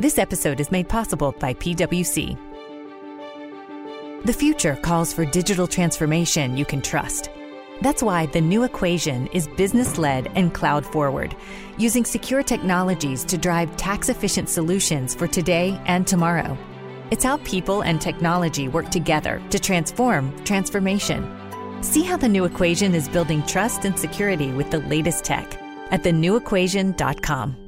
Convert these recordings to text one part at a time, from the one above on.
This episode is made possible by PWC. The future calls for digital transformation you can trust. That's why the new equation is business led and cloud forward, using secure technologies to drive tax efficient solutions for today and tomorrow. It's how people and technology work together to transform transformation. See how the new equation is building trust and security with the latest tech at thenewequation.com.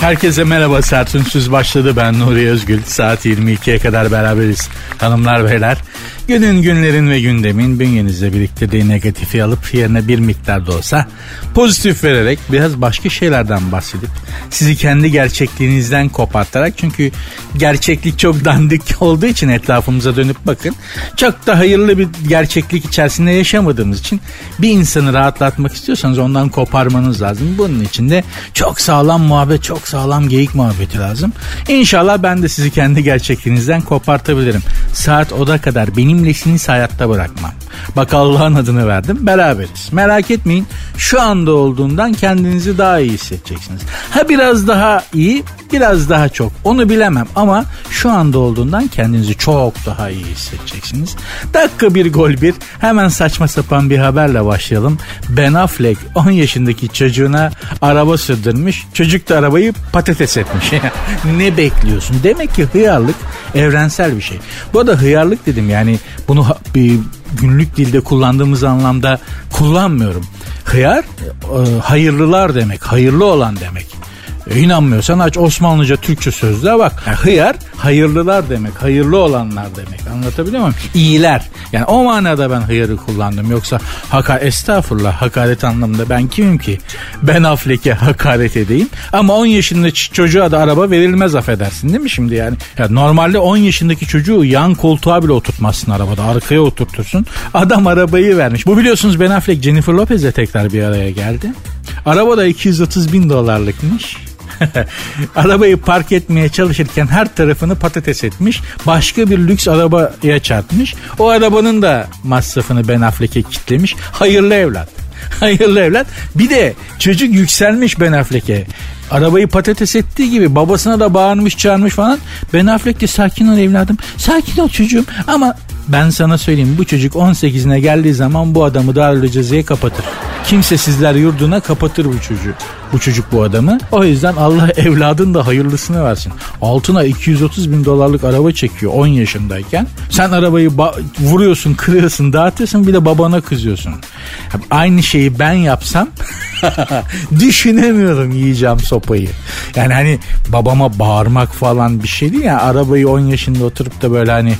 Herkese merhaba Sertünsüz başladı. Ben Nuri Özgül. Saat 22'ye kadar beraberiz. Hanımlar beyler günün günlerin ve gündemin bünyenizde biriktirdiği negatifi alıp yerine bir miktar da olsa pozitif vererek biraz başka şeylerden bahsedip sizi kendi gerçekliğinizden kopartarak çünkü gerçeklik çok dandik olduğu için etrafımıza dönüp bakın çok da hayırlı bir gerçeklik içerisinde yaşamadığımız için bir insanı rahatlatmak istiyorsanız ondan koparmanız lazım. Bunun için de çok sağlam muhabbet çok sağlam geyik muhabbeti lazım. İnşallah ben de sizi kendi gerçekliğinizden kopartabilirim. Saat oda kadar benimle sizi hayatta bırakmam. Bak Allah'ın adını verdim beraberiz. Merak etmeyin şu anda olduğundan kendinizi daha iyi hissedeceksiniz. Ha biraz daha iyi biraz daha çok onu bilemem ama şu anda olduğundan kendinizi çok daha iyi hissedeceksiniz. Dakika bir gol bir hemen saçma sapan bir haberle başlayalım. Ben Affleck 10 yaşındaki çocuğuna araba sürdürmüş. Çocuk da arabayı patates etmiş. ne bekliyorsun? Demek ki hıyarlık evrensel bir şey. Bu da hıyarlık dedim yani bunu bir günlük dilde kullandığımız anlamda kullanmıyorum. Hıyar e, hayırlılar demek, hayırlı olan demek. E, inanmıyorsan aç Osmanlıca Türkçe sözlüğe bak. Yani hıyar hayırlılar demek. Hayırlı olanlar demek. Anlatabiliyor muyum? İyiler. Yani o manada ben hıyarı kullandım. Yoksa haka estağfurullah hakaret anlamında ben kimim ki? Ben Affleck'e hakaret edeyim. Ama 10 yaşında çocuğa da araba verilmez affedersin değil mi şimdi yani? Ya normalde 10 yaşındaki çocuğu yan koltuğa bile oturtmazsın arabada. Arkaya oturtursun. Adam arabayı vermiş. Bu biliyorsunuz Ben Affleck Jennifer Lopez'le tekrar bir araya geldi. Araba da 230 bin dolarlıkmış. Arabayı park etmeye çalışırken her tarafını patates etmiş. Başka bir lüks arabaya çarpmış. O arabanın da masrafını Ben Affleck'e kitlemiş. Hayırlı evlat. Hayırlı evlat. Bir de çocuk yükselmiş Ben Affleck'e. Arabayı patates ettiği gibi babasına da bağırmış çağırmış falan. Ben Affleck de sakin ol evladım. Sakin ol çocuğum ama ben sana söyleyeyim bu çocuk 18'ine geldiği zaman bu adamı Darül Ceze'ye kapatır. Kimsesizler yurduna kapatır bu çocuğu. Bu çocuk bu adamı. O yüzden Allah evladın da hayırlısını versin. Altına 230 bin dolarlık araba çekiyor 10 yaşındayken. Sen arabayı vuruyorsun, kırıyorsun, dağıtıyorsun bir de babana kızıyorsun. Aynı şeyi ben yapsam düşünemiyorum yiyeceğim sopayı. Yani hani babama bağırmak falan bir şey değil ya. Arabayı 10 yaşında oturup da böyle hani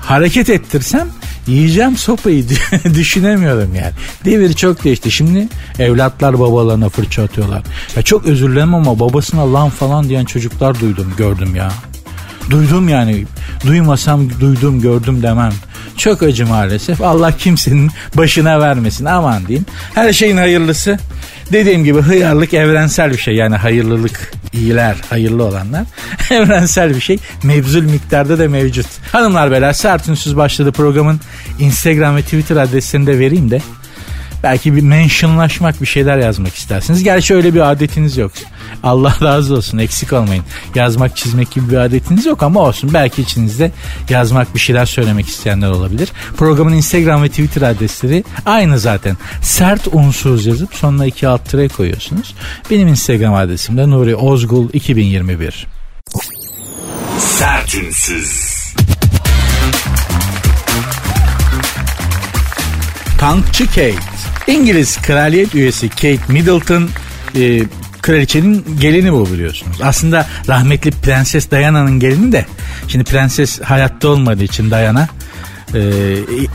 hareket ettirsem yiyeceğim sopayı düşünemiyorum yani. Devir çok değişti. Şimdi evlatlar babalarına fırça atıyorlar. Ya çok özür dilerim ama babasına lan falan diyen çocuklar duydum gördüm ya. Duydum yani. Duymasam duydum gördüm demem. Çok acı maalesef. Allah kimsenin başına vermesin aman diyeyim. Her şeyin hayırlısı. Dediğim gibi hıyarlık evrensel bir şey. Yani hayırlılık iyiler, hayırlı olanlar evrensel bir şey. Mevzul miktarda da mevcut. Hanımlar beyler sert ünsüz başladı programın Instagram ve Twitter adresini de vereyim de belki bir mentionlaşmak bir şeyler yazmak istersiniz. Gerçi öyle bir adetiniz yok. Allah razı olsun eksik olmayın. Yazmak çizmek gibi bir adetiniz yok ama olsun. Belki içinizde yazmak bir şeyler söylemek isteyenler olabilir. Programın Instagram ve Twitter adresleri aynı zaten. Sert unsuz yazıp sonuna iki alt tire koyuyorsunuz. Benim Instagram adresim de Nuri Ozgul 2021. Sert unsuz. Tankçı Kate. İngiliz kraliyet üyesi Kate Middleton e, kraliçenin gelini bu biliyorsunuz. Aslında rahmetli Prenses Diana'nın gelini de şimdi prenses hayatta olmadığı için Diana e,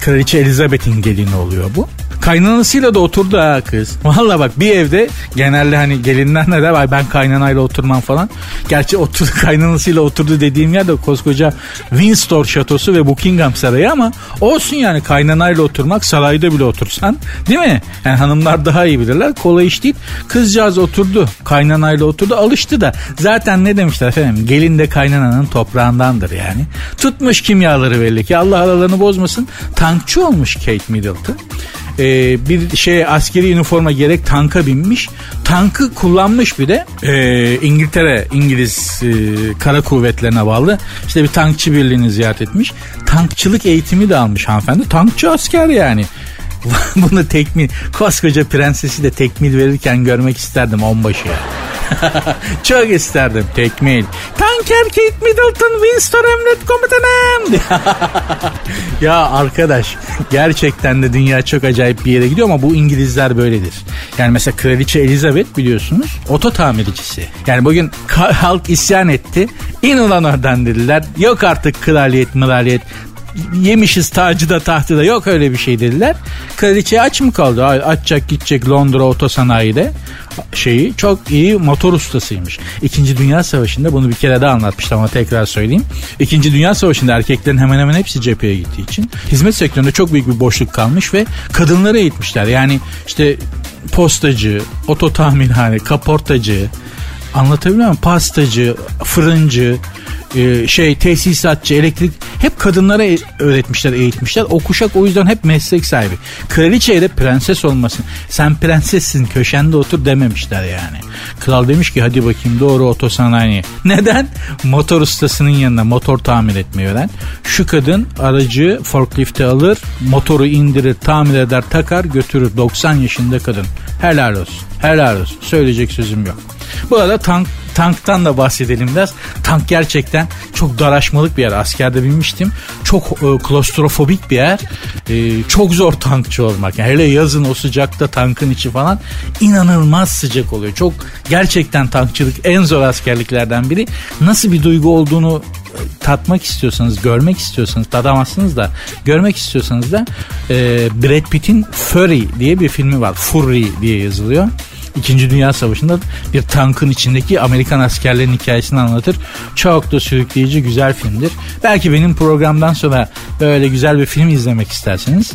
kraliçe Elizabeth'in gelini oluyor bu. Kaynanasıyla da oturdu ha kız. Valla bak bir evde genelde hani gelinler ne der ben kaynanayla oturmam falan. Gerçi oturdu kaynanasıyla oturdu dediğim yer de koskoca Windsor şatosu ve Buckingham Sarayı ama olsun yani kaynanayla oturmak sarayda bile otursan değil mi? Yani hanımlar daha iyi bilirler. Kolay iş değil. Kızcağız oturdu. Kaynanayla oturdu. Alıştı da. Zaten ne demişler efendim? Gelin de kaynananın toprağındandır yani. Tutmuş kimyaları belli ki. Allah aralarını bozmasın. Tankçı olmuş Kate Middleton e, bir şey askeri üniforma gerek tanka binmiş. Tankı kullanmış bir de e, İngiltere İngiliz e, kara kuvvetlerine bağlı işte bir tankçı birliğini ziyaret etmiş. Tankçılık eğitimi de almış hanımefendi. Tankçı asker yani. Bunu tekmil koskoca prensesi de tekmil verirken görmek isterdim onbaşı ya. Çok isterdim tekmil. Tanker Kate Middleton Winston emret komutanım. ya arkadaş gerçekten de dünya çok acayip bir yere gidiyor ama bu İngilizler böyledir. Yani mesela Kraliçe Elizabeth biliyorsunuz oto tamircisi. Yani bugün halk isyan etti. İn ulan oradan dediler. Yok artık kraliyet mıraliyet yemişiz tacı da tahtı da yok öyle bir şey dediler. Kraliçe aç mı kaldı? Açacak gidecek Londra otosanayide şeyi çok iyi motor ustasıymış. İkinci Dünya Savaşı'nda bunu bir kere daha anlatmıştım ama tekrar söyleyeyim. İkinci Dünya Savaşı'nda erkeklerin hemen hemen hepsi cepheye gittiği için hizmet sektöründe çok büyük bir boşluk kalmış ve kadınları eğitmişler. Yani işte postacı, oto tamirhane, kaportacı, anlatabiliyor muyum? Pastacı, fırıncı, e, şey tesisatçı, elektrik hep kadınlara e, öğretmişler, eğitmişler. O kuşak o yüzden hep meslek sahibi. Kraliçeye de prenses olmasın. Sen prensessin köşende otur dememişler yani. Kral demiş ki hadi bakayım doğru otosanayi. Neden? Motor ustasının yanına motor tamir etmeyi öğren. Şu kadın aracı forklifte alır, motoru indirir, tamir eder, takar, götürür. 90 yaşında kadın. Helal olsun. Helal olsun. Söyleyecek sözüm yok. Bu arada tank tanktan da bahsedelim biraz. Tank gerçekten çok daraşmalık bir yer. Askerde binmiştim. Çok e, klostrofobik bir yer. E, çok zor tankçı olmak. Yani hele yazın o sıcakta tankın içi falan inanılmaz sıcak oluyor. Çok gerçekten tankçılık en zor askerliklerden biri. Nasıl bir duygu olduğunu e, tatmak istiyorsanız, görmek istiyorsanız, tadamazsınız da görmek istiyorsanız da e, Brad Pitt'in Fury diye bir filmi var. Fury diye yazılıyor. İkinci Dünya Savaşı'nda bir tankın içindeki Amerikan askerlerin hikayesini anlatır. Çok da sürükleyici güzel filmdir. Belki benim programdan sonra böyle güzel bir film izlemek isterseniz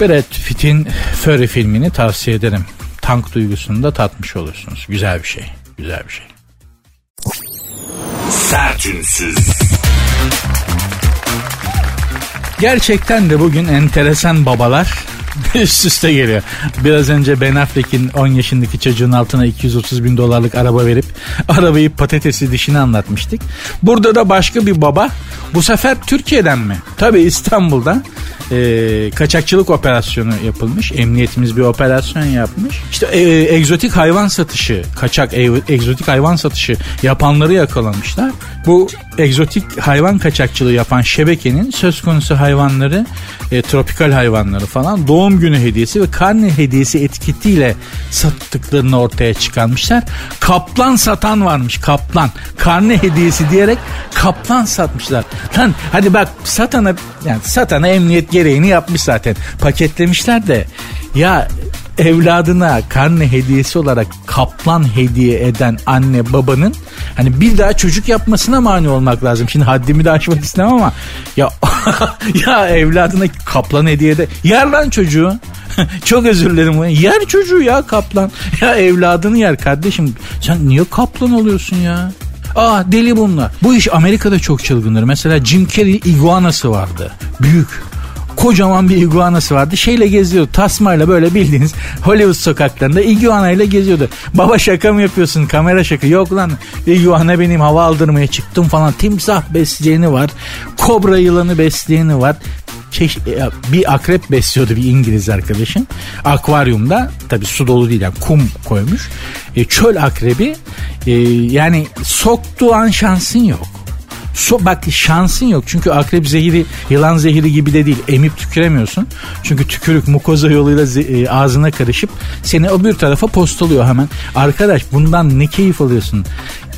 Brad Pitt'in Fury filmini tavsiye ederim. Tank duygusunu da tatmış olursunuz. Güzel bir şey. Güzel bir şey. Sertünsüz. Gerçekten de bugün enteresan babalar üst üste geliyor. Biraz önce Ben Affleck'in 10 yaşındaki çocuğun altına 230 bin dolarlık araba verip arabayı patatesi dişini anlatmıştık. Burada da başka bir baba bu sefer Türkiye'den mi? Tabii İstanbul'dan e, kaçakçılık operasyonu yapılmış. Emniyetimiz bir operasyon yapmış. İşte e, egzotik hayvan satışı, kaçak e, egzotik hayvan satışı yapanları yakalamışlar. Bu egzotik hayvan kaçakçılığı yapan şebekenin söz konusu hayvanları, e, tropikal hayvanları falan doğum günü hediyesi ve karne hediyesi etiketiyle sattıklarını ortaya çıkarmışlar. Kaplan satan varmış kaplan. Karne hediyesi diyerek kaplan satmışlar. Lan hadi bak satana yani satana emniyet gereğini yapmış zaten. Paketlemişler de ya evladına karne hediyesi olarak kaplan hediye eden anne babanın hani bir daha çocuk yapmasına mani olmak lazım. Şimdi haddimi de aşmak istemem ama ya ya evladına kaplan hediye de yer lan çocuğu. Çok özür dilerim. Yer çocuğu ya kaplan. Ya evladını yer kardeşim. Sen niye kaplan oluyorsun ya? Aa deli bunlar. Bu iş Amerika'da çok çılgındır. Mesela Jim Carrey iguanası vardı. Büyük kocaman bir iguanası vardı. Şeyle geziyordu. Tasmayla böyle bildiğiniz Hollywood sokaklarında iguana ile geziyordu. Baba şaka mı yapıyorsun? Kamera şaka. Yok lan iguana benim hava aldırmaya çıktım falan. Timsah besleyeni var. Kobra yılanı besleyeni var e, bir akrep besliyordu bir İngiliz arkadaşım. Akvaryumda tabi su dolu değil yani kum koymuş. E, çöl akrebi e, yani soktuğu an şansın yok. So, bak şansın yok çünkü akrep zehiri yılan zehiri gibi de değil emip tüküremiyorsun. Çünkü tükürük mukoza yoluyla e, ağzına karışıp seni öbür tarafa postalıyor hemen. Arkadaş bundan ne keyif alıyorsun?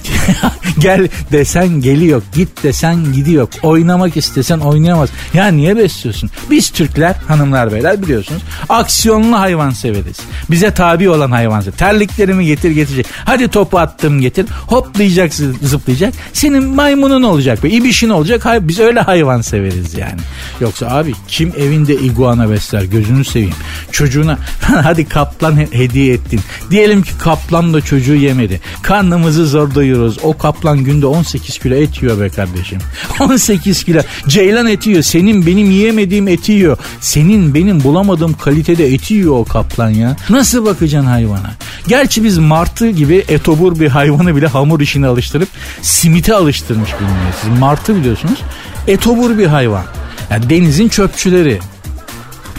Gel desen geliyor. Git desen gidiyor. Oynamak istesen oynayamaz. Ya niye besliyorsun? Biz Türkler hanımlar beyler biliyorsunuz. Aksiyonlu hayvan severiz. Bize tabi olan hayvan severiz. Terliklerimi getir getirecek. Hadi topu attım getir. Hoplayacak zıplayacak. Senin maymunun olacak. Be. İbişin olacak. Biz öyle hayvan severiz yani. Yoksa abi kim evinde iguana besler gözünü seveyim. Çocuğuna hadi kaplan hediye ettin. Diyelim ki kaplan da çocuğu yemedi. Karnımızı zor doyuyoruz. O kaplan günde 18 kilo et yiyor be kardeşim. 18 kilo. Ceylan eti yiyor. Senin benim yiyemediğim eti yiyor. Senin benim bulamadığım kalitede eti yiyor o kaplan ya. Nasıl bakacaksın hayvana? Gerçi biz martı gibi etobur bir hayvanı bile hamur işine alıştırıp simite alıştırmış bilmiyorsunuz. Martı biliyorsunuz etobur bir hayvan. Yani denizin çöpçüleri.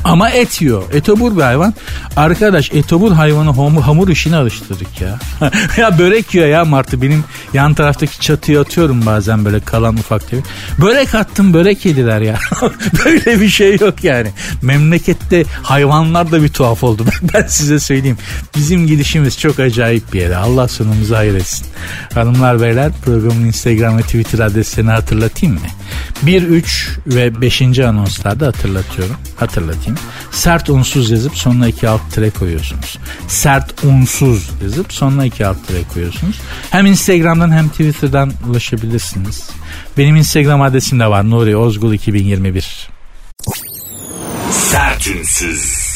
Ama et yiyor. Etobur bir hayvan. Arkadaş etobur hayvanı hamur, işine alıştırdık ya. ya börek yiyor ya martı. Benim yan taraftaki çatıya atıyorum bazen böyle kalan ufak tefek. Börek attım börek yediler ya. böyle bir şey yok yani. Memlekette hayvanlar da bir tuhaf oldu. ben size söyleyeyim. Bizim gidişimiz çok acayip bir yere. Allah sonumuzu hayır etsin. Hanımlar beyler programın Instagram ve Twitter adreslerini hatırlatayım mı? 1, 3 ve 5. anonslarda hatırlatıyorum. Hatırlatayım. Sert unsuz yazıp sonuna iki alt tire koyuyorsunuz. Sert unsuz yazıp sonuna iki alt tire koyuyorsunuz. Hem Instagram'dan hem Twitter'dan ulaşabilirsiniz. Benim Instagram adresim de var Nuri Ozgul 2021. Sertünsüz.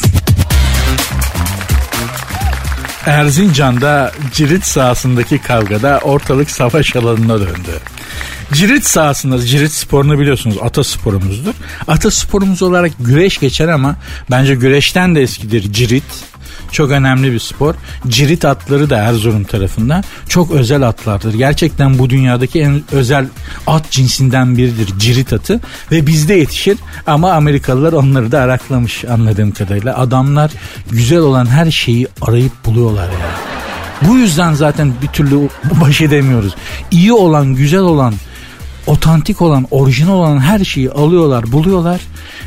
Erzincan'da cirit sahasındaki kavgada ortalık savaş alanına döndü. Cirit sahasında cirit sporunu biliyorsunuz ata sporumuzdur. Ata sporumuz olarak güreş geçer ama bence güreşten de eskidir cirit. Çok önemli bir spor. Cirit atları da Erzurum tarafında çok özel atlardır. Gerçekten bu dünyadaki en özel at cinsinden biridir cirit atı ve bizde yetişir ama Amerikalılar onları da araklamış anladığım kadarıyla. Adamlar güzel olan her şeyi arayıp buluyorlar ya. Yani. Bu yüzden zaten bir türlü baş edemiyoruz. İyi olan, güzel olan, otantik olan, orijinal olan her şeyi alıyorlar, buluyorlar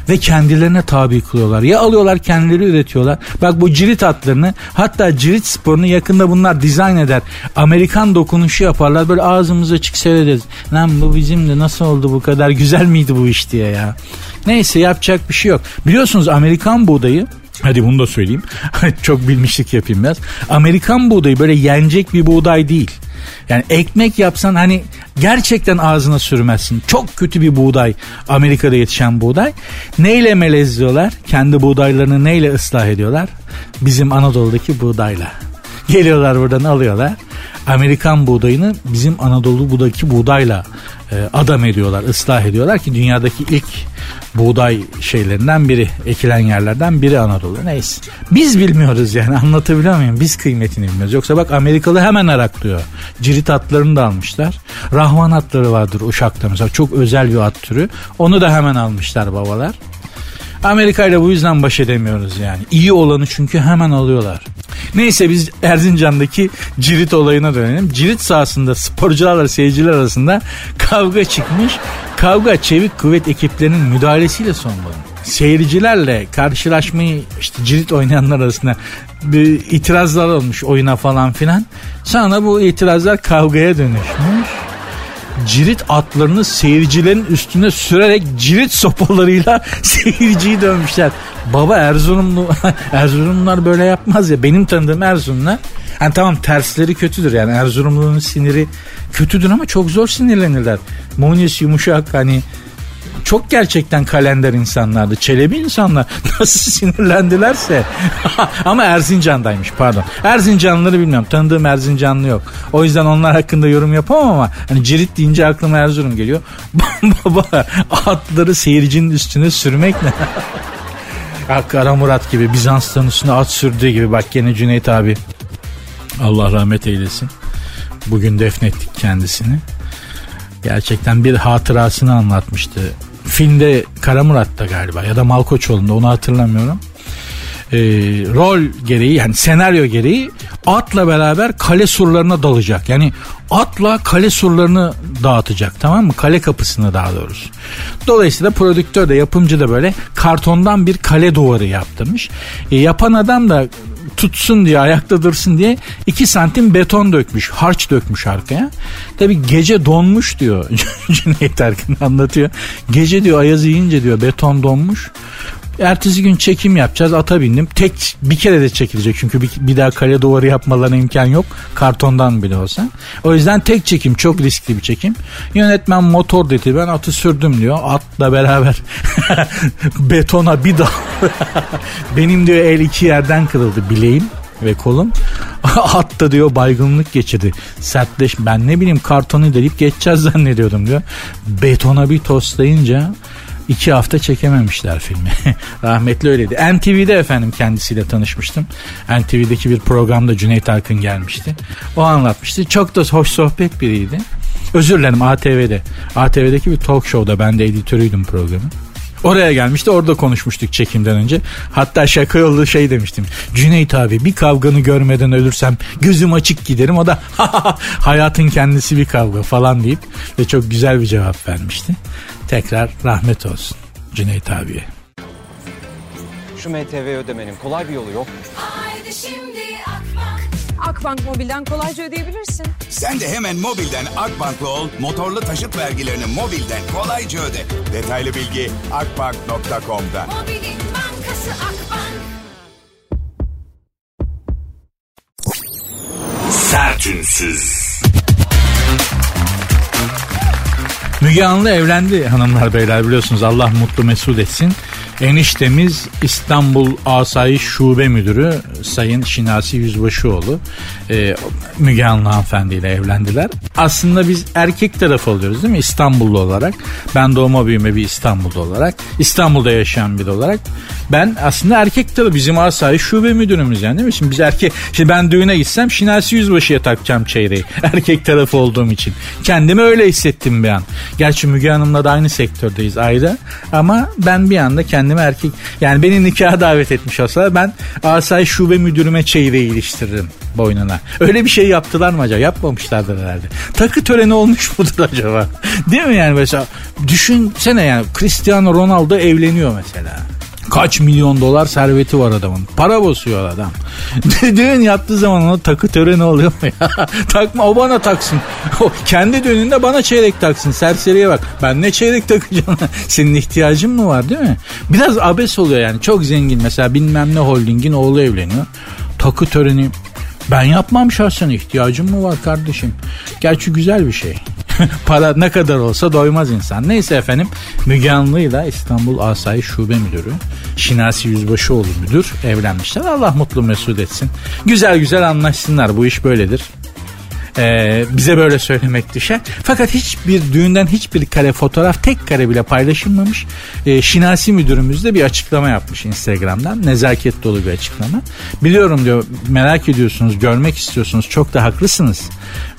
ve kendilerine tabi kılıyorlar. Ya alıyorlar kendileri üretiyorlar. Bak bu cirit atlarını hatta cirit sporunu yakında bunlar dizayn eder. Amerikan dokunuşu yaparlar. Böyle ağzımız açık seyrederiz. Lan bu bizim de nasıl oldu bu kadar güzel miydi bu iş diye ya. Neyse yapacak bir şey yok. Biliyorsunuz Amerikan buğdayı Hadi bunu da söyleyeyim. Çok bilmişlik yapayım biraz. Amerikan buğdayı böyle yenecek bir buğday değil. Yani ekmek yapsan hani gerçekten ağzına sürmezsin. Çok kötü bir buğday. Amerika'da yetişen buğday. Neyle melezliyorlar? Kendi buğdaylarını neyle ıslah ediyorlar? Bizim Anadolu'daki buğdayla. Geliyorlar buradan alıyorlar. Amerikan buğdayını bizim Anadolu buğdaki buğdayla e, adam ediyorlar, ıslah ediyorlar ki dünyadaki ilk buğday şeylerinden biri, ekilen yerlerden biri Anadolu. Neyse. Biz bilmiyoruz yani anlatabiliyor muyum? Biz kıymetini bilmiyoruz. Yoksa bak Amerikalı hemen araklıyor. Cirit atlarını da almışlar. Rahman atları vardır Uşak'ta mesela. Çok özel bir at türü. Onu da hemen almışlar babalar. Amerika ile bu yüzden baş edemiyoruz yani. İyi olanı çünkü hemen alıyorlar. Neyse biz Erzincan'daki cirit olayına dönelim. Cirit sahasında sporcularla seyirciler arasında kavga çıkmış. Kavga çevik kuvvet ekiplerinin müdahalesiyle son bulundu seyircilerle karşılaşmayı işte cirit oynayanlar arasında bir itirazlar olmuş oyuna falan filan. Sonra bu itirazlar kavgaya dönüşmüş cirit atlarını seyircilerin üstüne sürerek cirit sopalarıyla seyirciyi dönmüşler. Baba Erzurumlu Erzurumlular böyle yapmaz ya. Benim tanıdığım Erzurumlular hani tamam tersleri kötüdür yani Erzurumlu'nun siniri kötüdür ama çok zor sinirlenirler. Munis yumuşak hani çok gerçekten kalender insanlardı. Çelebi insanlar nasıl sinirlendilerse. Ama Erzincan'daymış pardon. Erzincanlıları bilmiyorum. Tanıdığım Erzincanlı yok. O yüzden onlar hakkında yorum yapamam ama hani cirit deyince aklıma Erzurum geliyor. Baba atları seyircinin üstüne sürmek ne? Kara Murat gibi Bizans'tan üstüne at sürdüğü gibi bak gene Cüneyt abi Allah rahmet eylesin. Bugün defnettik kendisini. Gerçekten bir hatırasını anlatmıştı filmde Kara Murat'ta galiba ya da Malkoçoğlu'nda onu hatırlamıyorum. Ee, rol gereği yani senaryo gereği atla beraber kale surlarına dalacak. Yani atla kale surlarını dağıtacak tamam mı? Kale kapısını daha doğrusu. Dolayısıyla prodüktör de yapımcı da böyle kartondan bir kale duvarı yaptırmış. E, yapan adam da tutsun diye ayakta dursun diye 2 santim beton dökmüş. Harç dökmüş arkaya. Tabi gece donmuş diyor. Cüneyt Arkın anlatıyor. Gece diyor ayaz yiyince diyor beton donmuş. Ertesi gün çekim yapacağız. Ata bindim. Tek bir kere de çekilecek çünkü bir, bir daha kale duvarı yapmalarına imkan yok. Kartondan bile olsa. O yüzden tek çekim çok riskli bir çekim. Yönetmen motor dedi ben atı sürdüm diyor. Atla beraber betona bir dal. Benim diyor el iki yerden kırıldı bileğim ve kolum. At da diyor baygınlık geçirdi. Sertleş ben ne bileyim kartonu delip geçeceğiz zannediyordum diyor. Betona bir toslayınca iki hafta çekememişler filmi. Rahmetli öyleydi. NTV'de efendim kendisiyle tanışmıştım. NTV'deki bir programda Cüneyt Arkın gelmişti. O anlatmıştı. Çok da hoş sohbet biriydi. Özür dilerim ATV'de. ATV'deki bir talk show'da ben de editörüydüm programın. Oraya gelmişti orada konuşmuştuk çekimden önce. Hatta şaka yollu şey demiştim. Cüneyt abi bir kavganı görmeden ölürsem gözüm açık giderim. O da hayatın kendisi bir kavga falan deyip ve çok güzel bir cevap vermişti. Tekrar rahmet olsun Cüneyt abiye. Şu MTV ödemenin kolay bir yolu yok. Haydi şimdi Akbank. Akbank Mobil'den kolayca ödeyebilirsin. Sen de hemen mobilden Akbank'la ol, motorlu taşıt vergilerini mobilden kolayca öde. Detaylı bilgi akbank.com'da. Mobilin bankası Akbank. Sertünsüz. Müge Anlı evlendi hanımlar beyler biliyorsunuz Allah mutlu mesut etsin. Eniştemiz İstanbul Asayiş Şube Müdürü Sayın Şinasi Yüzbaşıoğlu e, Müge Anlı hanımefendiyle evlendiler. Aslında biz erkek tarafı oluyoruz değil mi İstanbullu olarak. Ben doğma büyüme bir İstanbullu olarak. İstanbul'da yaşayan biri olarak. Ben aslında erkek tarafı bizim Asayiş Şube Müdürümüz yani değil mi? Şimdi biz erkek, şimdi ben düğüne gitsem Şinasi Yüzbaşı'ya takacağım çeyreği. Erkek tarafı olduğum için. Kendimi öyle hissettim bir an. Gerçi Müge Hanım'la da aynı sektördeyiz ayrı. Ama ben bir anda kendimi erkek yani beni nikaha davet etmiş olsa ben Asay Şube Müdürüme çeyreği iliştiririm boynuna. Öyle bir şey yaptılar mı acaba? Yapmamışlardır herhalde. Takı töreni olmuş mudur acaba? Değil mi yani mesela düşünsene yani Cristiano Ronaldo evleniyor mesela. Kaç milyon dolar serveti var adamın. Para basıyor adam. Düğün yaptığı zaman ona takı töreni oluyor mu ya? Takma o bana taksın. O kendi düğününde bana çeyrek taksın. Serseriye bak. Ben ne çeyrek takacağım? Senin ihtiyacın mı var değil mi? Biraz abes oluyor yani. Çok zengin mesela bilmem ne holdingin oğlu evleniyor. Takı töreni ben yapmam şahsen ihtiyacım mı var kardeşim? Gerçi güzel bir şey. Para ne kadar olsa doymaz insan. Neyse efendim Müge Anlı'yla İstanbul Asayiş Şube Müdürü Şinasi Yüzbaşıoğlu müdür evlenmişler. Allah mutlu mesut etsin. Güzel güzel anlaşsınlar bu iş böyledir. Ee, bize böyle söylemek düşer. Fakat hiçbir düğünden hiçbir kare fotoğraf tek kare bile paylaşılmamış. Ee, Şinasi müdürümüz de bir açıklama yapmış Instagram'dan. Nezaket dolu bir açıklama. Biliyorum diyor merak ediyorsunuz görmek istiyorsunuz çok da haklısınız.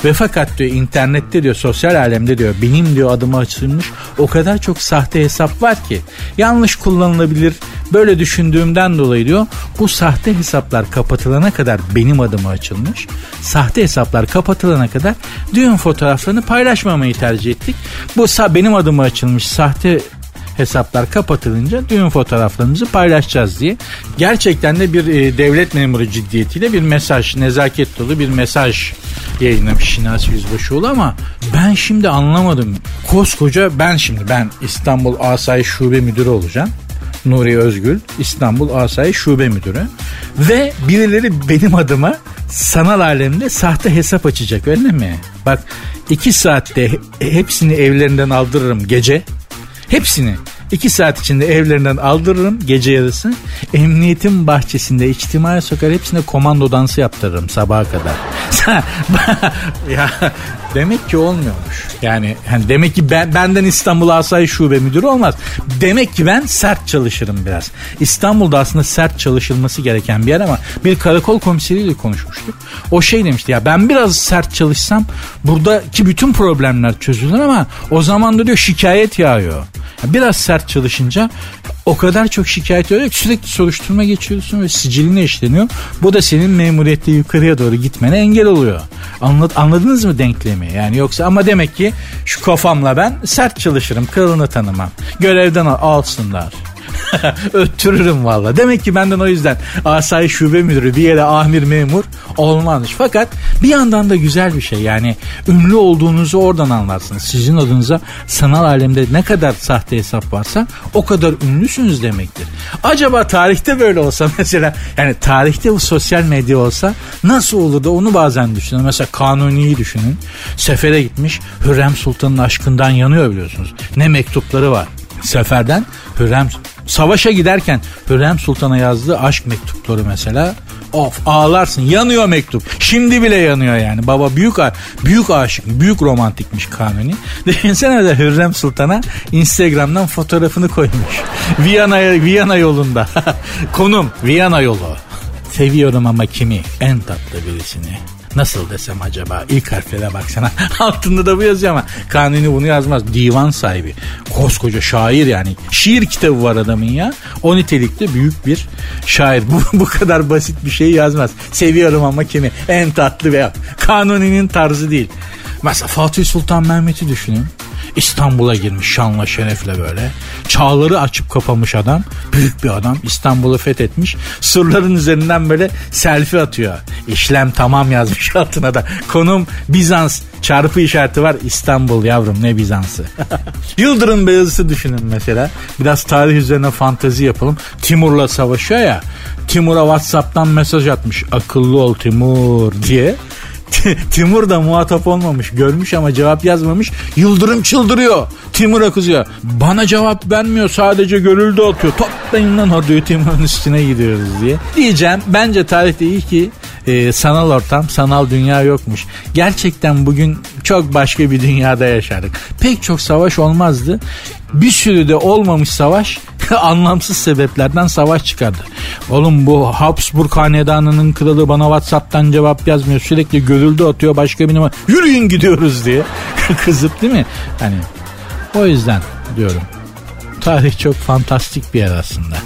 Ve fakat diyor internette diyor sosyal alemde diyor benim diyor adıma açılmış o kadar çok sahte hesap var ki yanlış kullanılabilir böyle düşündüğümden dolayı diyor bu sahte hesaplar kapatılana kadar benim adıma açılmış sahte hesaplar kapatılana kadar düğün fotoğraflarını paylaşmamayı tercih ettik. Bu benim adıma açılmış sahte hesaplar kapatılınca düğün fotoğraflarımızı paylaşacağız diye. Gerçekten de bir e, devlet memuru ciddiyetiyle bir mesaj, nezaket dolu bir mesaj yayınlamış Şinasi Yüzbaşıoğlu ama ben şimdi anlamadım. Koskoca ben şimdi ben İstanbul Asayiş Şube Müdürü olacağım. Nuri Özgül İstanbul Asayiş Şube Müdürü ve birileri benim adıma sanal alemde sahte hesap açacak öyle mi? Bak iki saatte hepsini evlerinden aldırırım gece Hepsini 2 saat içinde evlerinden aldırırım gece yarısı. Emniyetin bahçesinde içtimai sokar hepsine komando dansı yaptırırım sabaha kadar. ya demek ki olmuyormuş. Yani hani demek ki ben, benden İstanbul Asayiş Şube Müdürü olmaz. Demek ki ben sert çalışırım biraz. İstanbul'da aslında sert çalışılması gereken bir yer ama bir karakol komiseriyle konuşmuştuk. O şey demişti ya ben biraz sert çalışsam buradaki bütün problemler çözülür ama o zaman da diyor şikayet yağıyor. Biraz sert çalışınca o kadar çok şikayet oluyor ki sürekli soruşturma geçiyorsun ve siciline işleniyor. Bu da senin memuriyette yukarıya doğru gitmene engel oluyor. Anlad, anladınız mı denklemi? Yani yoksa ama demek ki şu kafamla ben sert çalışırım. Kralını tanımam. Görevden alsınlar. Öttürürüm valla. Demek ki benden o yüzden asayiş şube müdürü bir yere amir memur olmazmış. Fakat bir yandan da güzel bir şey. Yani ünlü olduğunuzu oradan anlarsınız. Sizin adınıza sanal alemde ne kadar sahte hesap varsa o kadar ünlüsünüz demektir. Acaba tarihte böyle olsa mesela yani tarihte bu sosyal medya olsa nasıl olurdu onu bazen düşünün. Mesela Kanuni'yi düşünün. Sefere gitmiş Hürrem Sultan'ın aşkından yanıyor biliyorsunuz. Ne mektupları var. Seferden Hürrem savaşa giderken Hürrem Sultan'a yazdığı aşk mektupları mesela of ağlarsın yanıyor mektup. Şimdi bile yanıyor yani. Baba büyük büyük aşık büyük romantikmiş Kanuni düşünsene de Hürrem Sultan'a Instagram'dan fotoğrafını koymuş. Viyana, Viyana yolunda. Konum Viyana yolu. Seviyorum ama kimi? En tatlı birisini Nasıl desem acaba? İlk harflere baksana. Altında da bu yazıyor ama Kanuni bunu yazmaz. Divan sahibi. Koskoca şair yani. Şiir kitabı var adamın ya. O nitelikte büyük bir şair. Bu, bu kadar basit bir şey yazmaz. Seviyorum ama kimi? En tatlı veya Kanuni'nin tarzı değil. Mesela Fatih Sultan Mehmet'i düşünün. İstanbul'a girmiş şanla şerefle böyle. Çağları açıp kapamış adam. Büyük bir adam. İstanbul'u fethetmiş. Surların üzerinden böyle selfie atıyor. İşlem tamam yazmış altına da. Konum Bizans. Çarpı işareti var. İstanbul yavrum ne Bizans'ı. Yıldırım Beyazıt'ı düşünün mesela. Biraz tarih üzerine fantezi yapalım. Timur'la savaşıyor ya. Timur'a Whatsapp'tan mesaj atmış. Akıllı ol Timur diye. Timur da muhatap olmamış. Görmüş ama cevap yazmamış. Yıldırım çıldırıyor. Timur'a kızıyor. Bana cevap vermiyor sadece görüldü atıyor. Toplayın lan o diyor Timur'un üstüne gidiyoruz diye. Diyeceğim bence tarihte iyi ki e, sanal ortam, sanal dünya yokmuş. Gerçekten bugün çok başka bir dünyada yaşardık. Pek çok savaş olmazdı. Bir sürü de olmamış savaş anlamsız sebeplerden savaş çıkardı. Oğlum bu Habsburg hanedanının kralı bana Whatsapp'tan cevap yazmıyor. Sürekli görüldü atıyor başka bir numara. Yürüyün gidiyoruz diye. Kızıp değil mi? Hani o yüzden diyorum. Tarih çok fantastik bir yer aslında.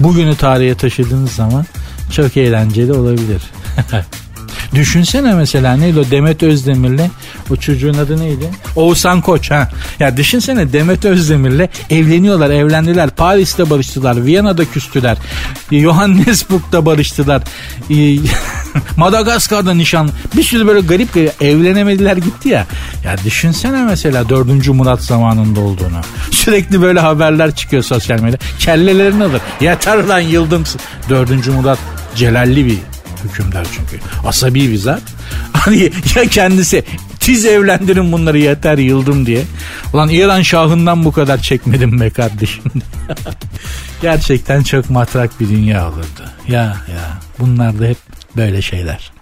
Bugünü tarihe taşıdığınız zaman çok eğlenceli olabilir. Düşünsene mesela neydi o Demet Özdemir'le o çocuğun adı neydi? Oğuzhan Koç ha. Ya düşünsene Demet Özdemir'le evleniyorlar, evlendiler. Paris'te barıştılar, Viyana'da küstüler. Johannesburg'da barıştılar. Madagaskar'da nişan. Bir sürü böyle garip garip evlenemediler gitti ya. Ya düşünsene mesela 4. Murat zamanında olduğunu. Sürekli böyle haberler çıkıyor sosyal medyada. Kellelerini alır. Yeter lan yıldım. 4. Murat celalli bir hükümdar çünkü. Asabi bir zat. Hani ya kendisi tiz evlendirin bunları yeter yıldım diye. Ulan İran şahından bu kadar çekmedim be kardeşim. Gerçekten çok matrak bir dünya olurdu. Ya ya bunlar da hep böyle şeyler.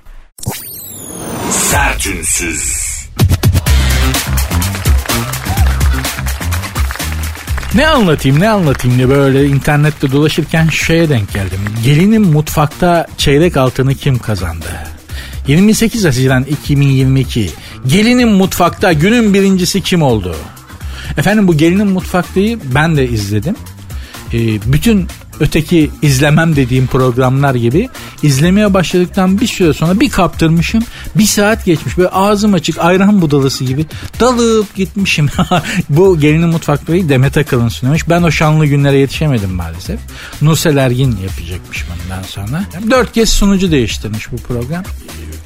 Sertünsüz. Ne anlatayım ne anlatayım diye böyle internette dolaşırken şeye denk geldim. Gelinin mutfakta çeyrek altını kim kazandı? 28 Haziran 2022. Gelinin mutfakta günün birincisi kim oldu? Efendim bu gelinin mutfaktayı ben de izledim. Ee, bütün öteki izlemem dediğim programlar gibi izlemeye başladıktan bir süre sonra bir kaptırmışım. Bir saat geçmiş böyle ağzım açık ayran budalısı gibi dalıp gitmişim. Bu gelinin mutfakları Demet Akalın sunuyormuş. Ben o şanlı günlere yetişemedim maalesef. Nursel Ergin yapacakmış bundan sonra. Dört kez sunucu değiştirmiş bu program.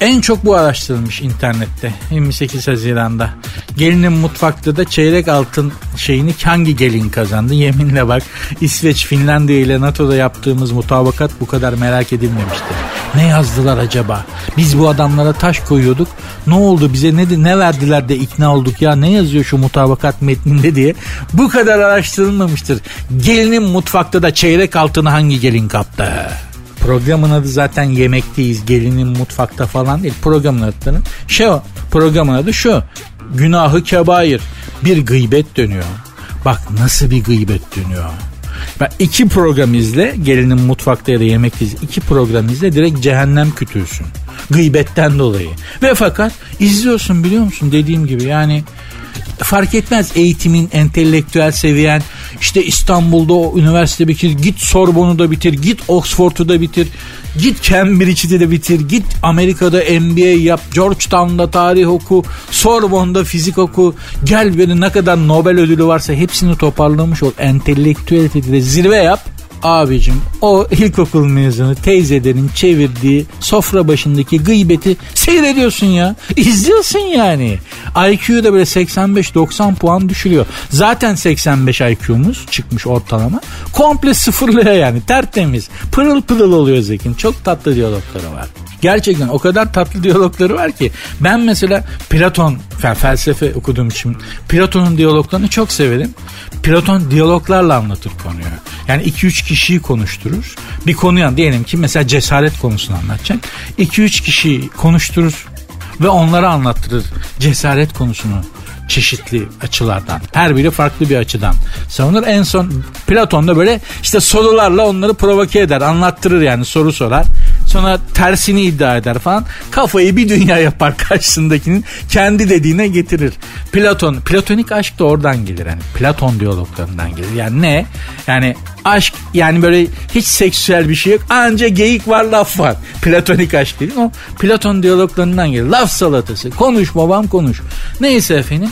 En çok bu araştırılmış internette 28 Haziran'da. Gelinin mutfakta da çeyrek altın şeyini hangi gelin kazandı? Yeminle bak İsveç, Finlandiya ile NATO'da yaptığımız mutabakat bu kadar merak edilmemişti. Ne yazdılar acaba? Biz bu adamlara taş koyuyorduk. Ne oldu bize ne, ne verdiler de ikna olduk ya ne yazıyor şu mutabakat metninde diye. Bu kadar araştırılmamıştır. Gelinin mutfakta da çeyrek altını hangi gelin kaptı? Programın adı zaten yemekteyiz gelinin mutfakta falan değil. Programın adı şey o programın adı şu. Günahı kebair. Bir gıybet dönüyor. Bak nasıl bir gıybet dönüyor. Ben iki program izle gelinin mutfakta ya da yemekteyiz. iki program izle direkt cehennem kütüğüsün. Gıybetten dolayı. Ve fakat izliyorsun biliyor musun dediğim gibi yani fark etmez eğitimin, entelektüel seviyen, İşte İstanbul'da o üniversite bitir. Git Sorbon'u da bitir. Git Oxford'u da bitir. Git Cambridge'i de bitir. Git Amerika'da MBA yap. Georgetown'da tarih oku. Sorbon'da fizik oku. Gel beni ne kadar Nobel ödülü varsa hepsini toparlamış ol. Entelektüelitede zirve yap. Abicim o ilkokul mezunu teyzelerin çevirdiği sofra başındaki gıybeti seyrediyorsun ya. İzliyorsun yani. IQ da böyle 85-90 puan düşürüyor. Zaten 85 IQ'muz çıkmış ortalama. Komple sıfırlıyor yani tertemiz. Pırıl pırıl oluyor Zekin. Çok tatlı diyalogları var. Gerçekten o kadar tatlı diyalogları var ki ben mesela Platon felsefe okuduğum için Platon'un diyaloglarını çok severim. Platon diyaloglarla anlatır konuyu. Yani 2-3 kişiyi konuşturur. Bir konuya diyelim ki mesela cesaret konusunu anlatacak. 2-3 kişiyi konuşturur ve onlara anlattırır cesaret konusunu çeşitli açılardan. Her biri farklı bir açıdan savunur. En son Platon da böyle işte sorularla onları provoke eder, anlattırır yani soru sorar. Sonra tersini iddia eder falan. Kafayı bir dünya yapar karşısındakinin kendi dediğine getirir. Platon, platonik aşk da oradan gelir. Yani Platon diyaloglarından gelir. Yani ne? Yani aşk yani böyle hiç seksüel bir şey yok. Anca geyik var laf var. Platonik aşk değil o Platon diyaloglarından gelir. Laf salatası. Konuş babam konuş. Neyse efendim.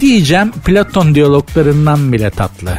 Diyeceğim Platon diyaloglarından bile tatlı.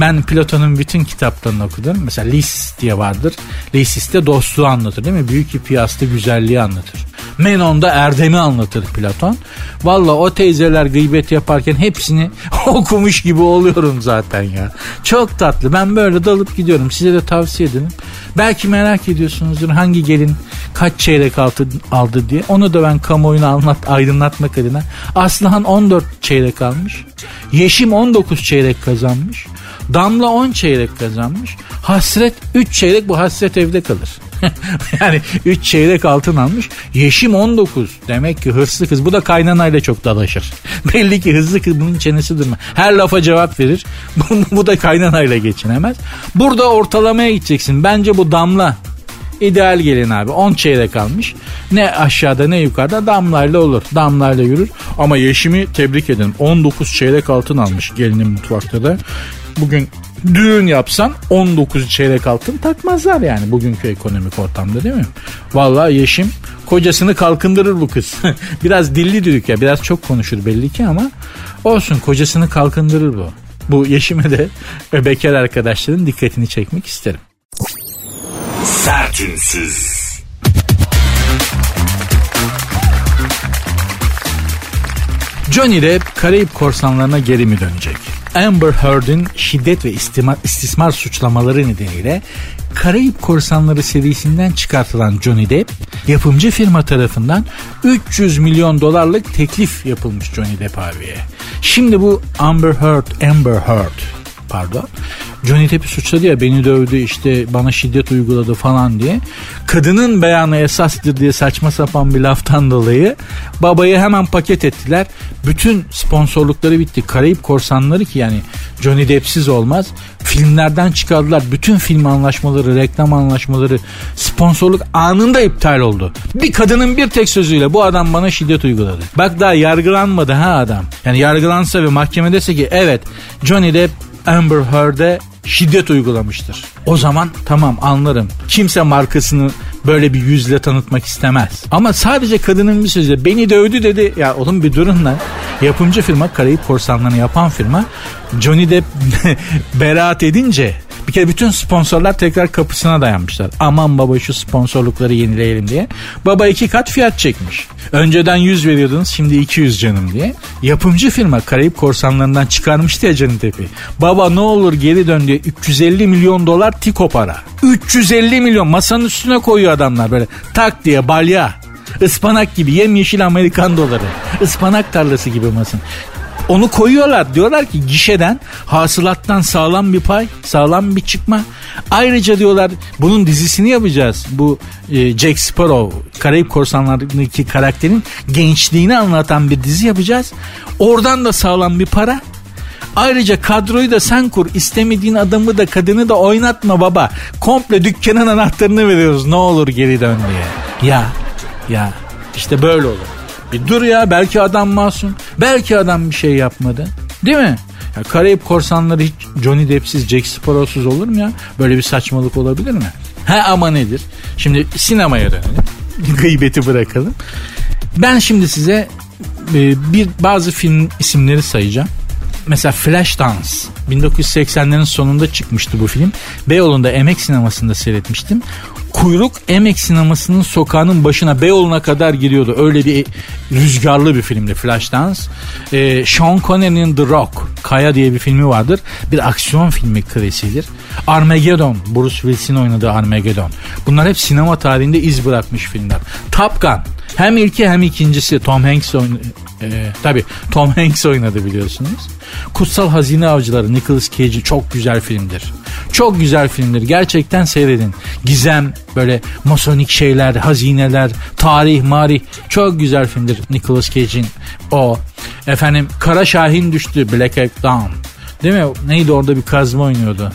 Ben Platon'un bütün kitaplarını okudum. Mesela Lis diye vardır. Lisis'te dostluğu anlatır değil mi? Büyük Hippias'ta güzelliği anlatır. Menon'da erdemi anlatır Platon. Valla o teyzeler gıybet yaparken hepsini okumuş gibi oluyorum zaten ya. Çok tatlı. Ben böyle dalıp gidiyorum. Size de tavsiye ederim. Belki merak ediyorsunuzdur hangi gelin kaç çeyrek aldı, aldı diye. Onu da ben kamuoyuna anlat, aydınlatmak adına. Aslıhan 14 çeyrek almış. Yeşim 19 çeyrek kazanmış. Damla 10 çeyrek kazanmış. Hasret 3 çeyrek bu hasret evde kalır. yani 3 çeyrek altın almış. Yeşim 19. Demek ki hırslı kız. Bu da kaynanayla çok dalaşır. Belli ki hızlı kız bunun çenesi durma. Her lafa cevap verir. bu da kaynanayla geçinemez. Burada ortalamaya gideceksin. Bence bu damla İdeal gelin abi 10 çeyrek almış. Ne aşağıda ne yukarıda damlayla olur. Damlayla yürür. Ama Yeşim'i tebrik edin. 19 çeyrek altın almış gelinin mutfakta da. Bugün düğün yapsan 19 çeyrek altın takmazlar yani bugünkü ekonomik ortamda değil mi? Vallahi Yeşim kocasını kalkındırır bu kız. biraz dilli düdük ya biraz çok konuşur belli ki ama olsun kocasını kalkındırır bu. Bu Yeşim'e de bekar arkadaşların dikkatini çekmek isterim. Sertünsüz. Johnny Depp Karayip korsanlarına geri mi dönecek? Amber Heard'in şiddet ve istismar, istismar suçlamaları nedeniyle Karayip Korsanları serisinden çıkartılan Johnny Depp yapımcı firma tarafından 300 milyon dolarlık teklif yapılmış Johnny Depp abiye. Şimdi bu Amber Heard, Amber Heard pardon. Johnny Depp'i suçladı ya beni dövdü işte bana şiddet uyguladı falan diye. Kadının beyanı esastır diye saçma sapan bir laftan dolayı babayı hemen paket ettiler. Bütün sponsorlukları bitti. Karayip korsanları ki yani Johnny Depp'siz olmaz. Filmlerden çıkardılar. Bütün film anlaşmaları, reklam anlaşmaları, sponsorluk anında iptal oldu. Bir kadının bir tek sözüyle bu adam bana şiddet uyguladı. Bak daha yargılanmadı ha adam. Yani yargılansa ve mahkeme dese ki evet Johnny Depp Amber Heard'e şiddet uygulamıştır. O zaman tamam anlarım. Kimse markasını böyle bir yüzle tanıtmak istemez. Ama sadece kadının bir sözü beni dövdü dedi. Ya oğlum bir durun lan. Yapımcı firma Karayip Korsanlarını yapan firma Johnny Depp beraat edince bir kere bütün sponsorlar tekrar kapısına dayanmışlar. Aman baba şu sponsorlukları yenileyelim diye. Baba iki kat fiyat çekmiş. Önceden 100 veriyordunuz şimdi 200 canım diye. Yapımcı firma Karayip Korsanlarından çıkarmıştı ya Depp'i. Baba ne olur geri dön diye 350 milyon dolar tiko para. 350 milyon masanın üstüne koyuyor adamlar böyle tak diye balya. Ispanak gibi yemyeşil Amerikan doları. Ispanak tarlası gibi masın. Onu koyuyorlar. Diyorlar ki gişeden hasılattan sağlam bir pay, sağlam bir çıkma. Ayrıca diyorlar bunun dizisini yapacağız. Bu e, Jack Sparrow, Karayip Korsanları'ndaki karakterin gençliğini anlatan bir dizi yapacağız. Oradan da sağlam bir para. Ayrıca kadroyu da sen kur. istemediğin adamı da kadını da oynatma baba. Komple dükkanın anahtarını veriyoruz. Ne olur geri dön diye. Ya ya işte böyle olur. Bir dur ya belki adam masum. Belki adam bir şey yapmadı. Değil mi? Ya Karayip korsanları hiç Johnny Depp'siz, Jack Sparrow'suz olur mu ya? Böyle bir saçmalık olabilir mi? Ha ama nedir? Şimdi sinemaya dönelim. Gıybeti bırakalım. Ben şimdi size e, bir bazı film isimleri sayacağım. Mesela Flashdance 1980'lerin sonunda çıkmıştı bu film. Beyoğlu'nda Emek sinemasında seyretmiştim. Kuyruk Emek sinemasının sokağının başına Beyoğlu'na kadar giriyordu. Öyle bir rüzgarlı bir filmdi Flashdance. Ee, Sean Connery'nin The Rock, Kaya diye bir filmi vardır. Bir aksiyon filmi klasiğidir. Armageddon, Bruce Willis'in oynadığı Armageddon. Bunlar hep sinema tarihinde iz bırakmış filmler. Top Gun, hem ilki hem ikincisi Tom Hanks oynadı. Ee, tabii Tom Hanks oynadı biliyorsunuz. Kutsal Hazine Avcıları Nicolas Cage'i çok güzel filmdir. Çok güzel filmdir. Gerçekten seyredin. Gizem, böyle masonik şeyler, hazineler, tarih, marih. Çok güzel filmdir Nicolas Cage'in o. Efendim Kara Şahin düştü Black Hawk Down. Değil mi? Neydi orada bir kazma oynuyordu.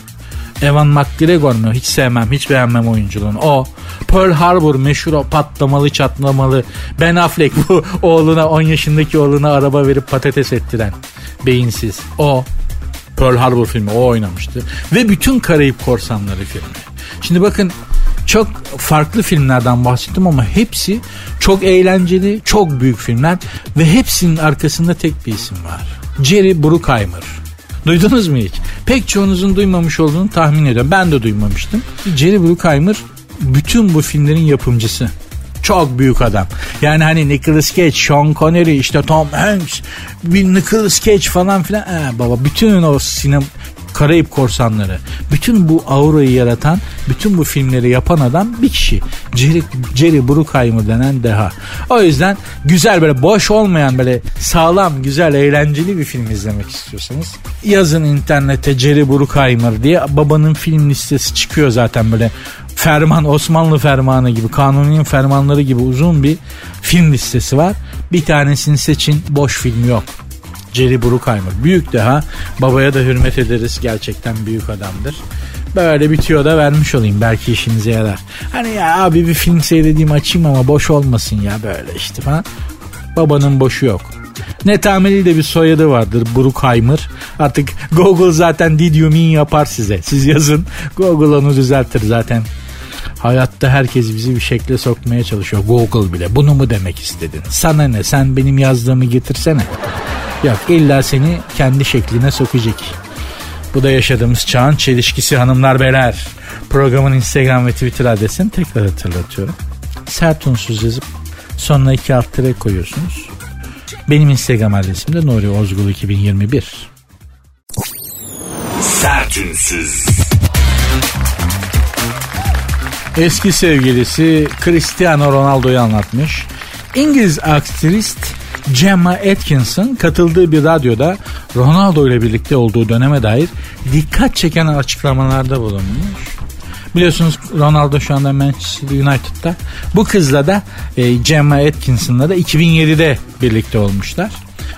Evan McGregor mu? Hiç sevmem, hiç beğenmem oyunculuğunu. O. Pearl Harbor meşhur o patlamalı çatlamalı. Ben Affleck bu oğluna 10 yaşındaki oğluna araba verip patates ettiren. Beyinsiz. O. Pearl Harbor filmi o oynamıştı. Ve bütün Karayip Korsanları filmi. Şimdi bakın çok farklı filmlerden bahsettim ama hepsi çok eğlenceli, çok büyük filmler ve hepsinin arkasında tek bir isim var. Jerry Bruckheimer. Duydunuz mu hiç? Pek çoğunuzun duymamış olduğunu tahmin ediyorum. Ben de duymamıştım. Jerry Bruckheimer bütün bu filmlerin yapımcısı. Çok büyük adam. Yani hani Nicolas Cage, Sean Connery, işte Tom Hanks, bir Nicolas Cage falan filan. Ee, baba bütün o sinema Karayip Korsanları. Bütün bu aurayı yaratan, bütün bu filmleri yapan adam bir kişi. Jerry, Jerry Bruckheimer denen deha. O yüzden güzel böyle boş olmayan böyle sağlam, güzel, eğlenceli bir film izlemek istiyorsanız yazın internete Jerry Bruckheimer diye babanın film listesi çıkıyor zaten böyle ferman Osmanlı fermanı gibi kanunun fermanları gibi uzun bir film listesi var. Bir tanesini seçin boş film yok. Jerry Bruckheimer. Büyük deha. Babaya da hürmet ederiz. Gerçekten büyük adamdır. Böyle bitiyor da vermiş olayım. Belki işinize yarar. Hani ya abi bir film seyredeyim açayım ama boş olmasın ya böyle işte falan. Babanın boşu yok. Netameli de bir soyadı vardır Bruckheimer. Artık Google zaten did you mean yapar size. Siz yazın Google onu düzeltir zaten. Hayatta herkes bizi bir şekle sokmaya çalışıyor. Google bile. Bunu mu demek istedin? Sana ne? Sen benim yazdığımı getirsene. Yok illa seni kendi şekline sokacak. Bu da yaşadığımız çağın çelişkisi hanımlar beyler. Programın Instagram ve Twitter adresini tekrar hatırlatıyorum. Sert unsuz yazıp sonuna iki alt tere koyuyorsunuz. Benim Instagram adresim de Nuri Ozgul 2021. Sertünsüz. Eski sevgilisi Cristiano Ronaldo'yu anlatmış. İngiliz aktrist Gemma Atkinson katıldığı bir radyoda Ronaldo ile birlikte olduğu döneme dair dikkat çeken açıklamalarda bulunmuş. Biliyorsunuz Ronaldo şu anda Manchester United'da. Bu kızla da e, Gemma Atkinson'la da 2007'de birlikte olmuşlar.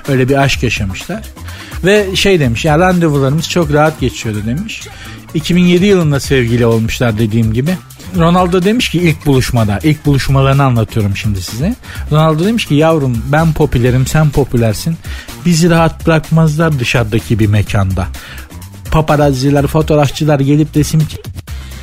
Öyle bir aşk yaşamışlar. Ve şey demiş ya randevularımız çok rahat geçiyordu demiş. 2007 yılında sevgili olmuşlar dediğim gibi. Ronaldo demiş ki ilk buluşmada, ilk buluşmalarını anlatıyorum şimdi size. Ronaldo demiş ki yavrum ben popülerim sen popülersin. Bizi rahat bırakmazlar dışarıdaki bir mekanda. Paparazziler, fotoğrafçılar gelip resim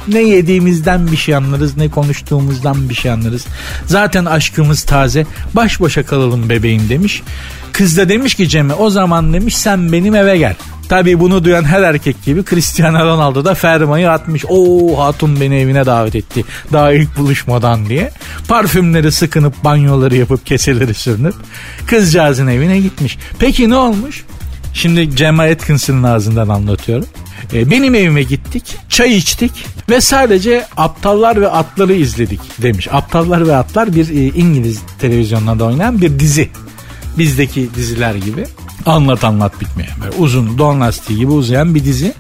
ne yediğimizden bir şey anlarız ne konuştuğumuzdan bir şey anlarız. Zaten aşkımız taze baş başa kalalım bebeğim demiş. Kız da demiş ki Cem'e o zaman demiş sen benim eve gel. Tabii bunu duyan her erkek gibi Cristiano Ronaldo da fermayı atmış. Oo hatun beni evine davet etti. Daha ilk buluşmadan diye. Parfümleri sıkınıp banyoları yapıp keseleri sürünüp kızcağızın evine gitmiş. Peki ne olmuş? Şimdi Gemma Atkinson'ın ağzından anlatıyorum. E, benim evime gittik, çay içtik ve sadece Aptallar ve Atları izledik demiş. Aptallar ve Atlar bir e, İngiliz televizyonlarda oynayan bir dizi. Bizdeki diziler gibi. Anlat anlat bitmeyen böyle uzun don lastiği gibi uzayan bir dizi.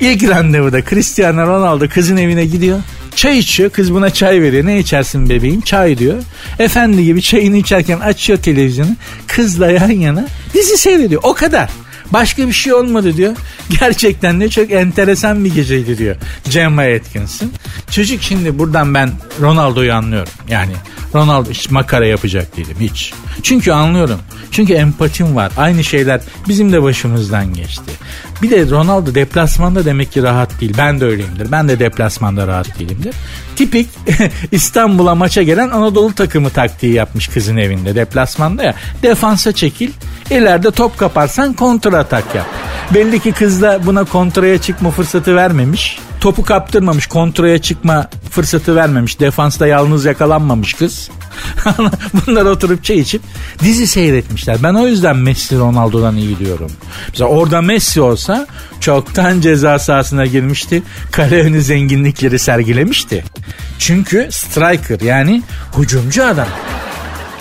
İlk randevuda Cristiano Ronaldo kızın evine gidiyor. Çay içiyor kız buna çay veriyor ne içersin bebeğim çay diyor. Efendi gibi çayını içerken açıyor televizyonu kızla yan yana dizi seyrediyor o kadar. Başka bir şey olmadı diyor. Gerçekten de çok enteresan bir geceydi diyor. Gemma Atkinson. Çocuk şimdi buradan ben Ronaldo'yu anlıyorum. Yani Ronaldo hiç makara yapacak değilim hiç. Çünkü anlıyorum. Çünkü empatim var. Aynı şeyler bizim de başımızdan geçti. Bir de Ronaldo deplasmanda demek ki rahat değil. Ben de öyleyimdir. Ben de deplasmanda rahat değilimdir. Tipik İstanbul'a maça gelen Anadolu takımı taktiği yapmış kızın evinde deplasmanda ya. Defansa çekil. İleride top kaparsan kontra atak yap. Belli ki kız da buna kontraya çıkma fırsatı vermemiş. Topu kaptırmamış, kontraya çıkma fırsatı vermemiş. Defansta yalnız yakalanmamış kız. Bunlar oturup çay içip dizi seyretmişler. Ben o yüzden Messi Ronaldo'dan iyi diyorum. Mesela orada Messi olsa çoktan ceza sahasına girmişti. Kale önü zenginlikleri sergilemişti. Çünkü striker yani hücumcu adam.